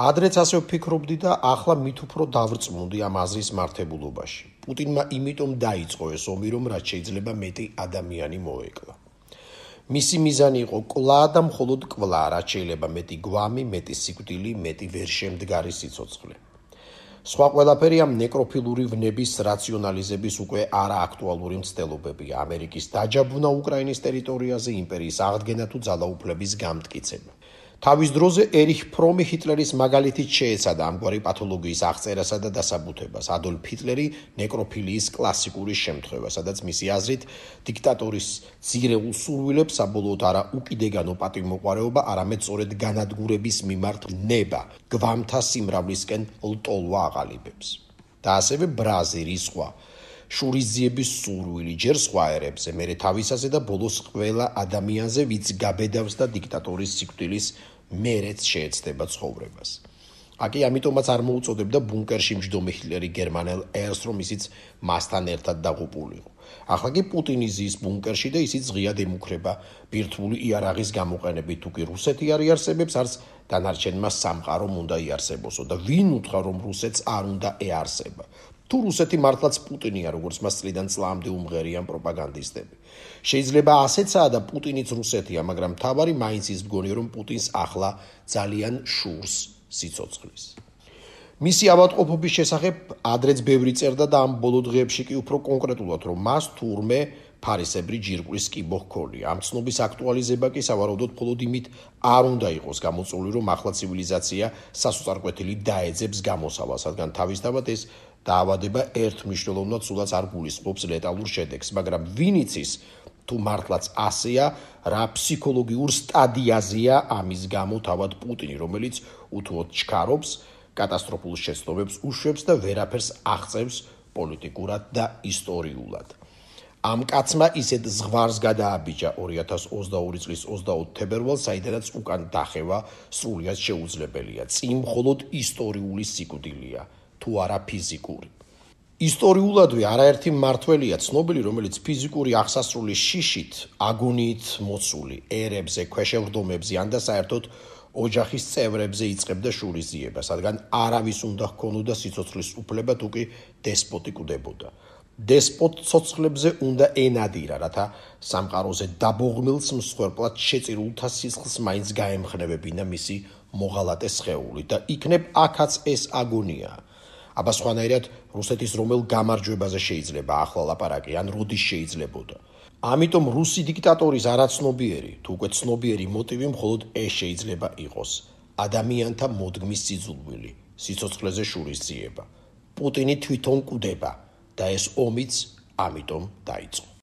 ადრეც ასე ვფიქრობდი და ახლა მით უფრო დავრწმუნდი ამ აზრის მართებულობაში. პუტინმა იმიტომ დაიწყო ეს ომი, რომ რაც შეიძლება მეტი ადამიანი მოეკლა. მისი მიზანი იყო კლა და მხოლოდ კლა, რაც შეიძლება მეტი გვამი, მეტი სიკვდილი, მეტი ვერშემდგარი სიცოცხლე. სხვა ყველაფერი ამ ნეკროფილური ვნების რაციონალიზების უკვე არააქტუალური მცდელობებია. ამერიკის დაჯაბვნა უკრაინის ტერიტორიაზე, იმპერიის აღდგენა თუ ძალაუფლების გამტკიცება. თავის დროზე ერიხ ფრომი ჰიტლერის მაგალითით შეეცადა ამგვარი პათოლოგიის აღწერასა და დასაბუთებას. ადოლფ ჰიტლერი ნეკროფილიის კლასიკური შემთხვევა, სადაც მისი აზრით დიქტატორის ძირეულ სურვილებს საბოლოოდ არა უკიდეგანო პატივმოყარეობა, არამედ სწორედ განადგურების მიმართ ნება, გვამთა სიმრავლისკენ ლტოლვა აყალიბებს. და ასევე ბრაზილის სხვა შურიზიების სურვილი ჯერ სხვა ერებზე, მერე თავისაზე და ბოლოს ყველა ადამიანზე, ვიც გაბედავს და დიქტატორის სიკვდილის მერეც შეეცდება ცხოვრებას. აკი ამიტომაც არ მოუწოდებდა ბუნკერში მჯდომი ჰიტლერი გერმანელ ერს რომ ისიც მასთან ერთად დაღუპულიყო. ახლა კი პუტინი ზის ბუნკერში და ისიც ღია დემუქრება ბირთვული იარაღის გამოყენებით თუ კი რუსეთი არ იარსებებს არც დანარჩენმა სამყარომ უნდა იარსებოსო და ვინ უთხრა რომ რუსეთს არ უნდა ეარსება თუ რუსეთი მართლაც პუტინია როგორც მას წლიდან წლამდე უმღერიან პროპაგანდისტები შეიძლება ასეცაა და პუტინიც რუსეთია მაგრამ თავარი მაინც ის მგონი რომ პუტინს ახლა ძალიან შურს სიცოცხლის მისი ავადმყოფობის შესახებ ადრეც ბევრი წერდა და ამ ბოლო დღეებში კი უფრო კონკრეტულად რომ მას თურმე ფარისებრი ჯირკვლის კიბო ჰქონია. ამ ცნობის აქტუალიზება კი სავარაუდოდ მხოლოდ იმით არ უნდა იყოს გამოწვეული, რომ ახლა ცივილიზაცია სასუსარკვეთილი დაეძებს გამოსავალს, რადგან თავისთავად ეს დაავადება ერთ მნიშვნელოვნად სულაც არ გულისხმობს ლეტალურ შედეგს, მაგრამ ვინიცის თუ მართლაც ასეა, რა ფსიქოლოგიურ სტადიაზეა ამის გამო თავად პუტინი, რომელიც უთუოდ ჩქარობს კატასტროფულ შეცდომებს უშვებს და ვერაფერს აღწევს პოლიტიკურად და ისტორიულად. ამ კაცმა ისეთ ზღვარს გადააბიჯა 2022 წლის 24 თებერვალს, საიდანაც უკან დახევა სრულიად შეუძლებელია. წინ მხოლოდ ისტორიული სიკვდილია, თუ არა ფიზიკური. ისტორიულადვე არაერთი მართველია ცნობილი, რომელიც ფიზიკური აღსასრულის შიშით, აგონიით მოცული, ერებზე, ქვეშევრდომებზე ან და საერთოდ ოჯახის წევრებზე იწყებდა შურიზიებას, რადგან არავის უნდა ჰქონოდა სიცოცხლის უფლება თუ კი დესპოტი კვდებოდა. დესპოტ ცოცხლებზე უნდა ენადირა, რათა სამყაროზე დაბოღმილს მსხვერპლად შეწირულთა სისხლს მაინც გაემხნევებინა მისი მოღალატე სხეული და იქნებ აქაც ეს აგონია. აბა სხვანაირად რუსეთის რომელ გამარჯვებაზე შეიძლება ახლა ლაპარაკი ან როდის შეიძლებოდა. ამიტომ რუსი დიქტატორის არაცნობიერი, თუ უკვე ცნობიერი მოტივი მხოლოდ ეს შეიძლება იყოს. ადამიანთა მოდგმის სიძულვილი, სიცოცხლეზე შურისძიება. პუტინი თვითონ კვდება. და ეს ომიც ამიტომ დაიწყო.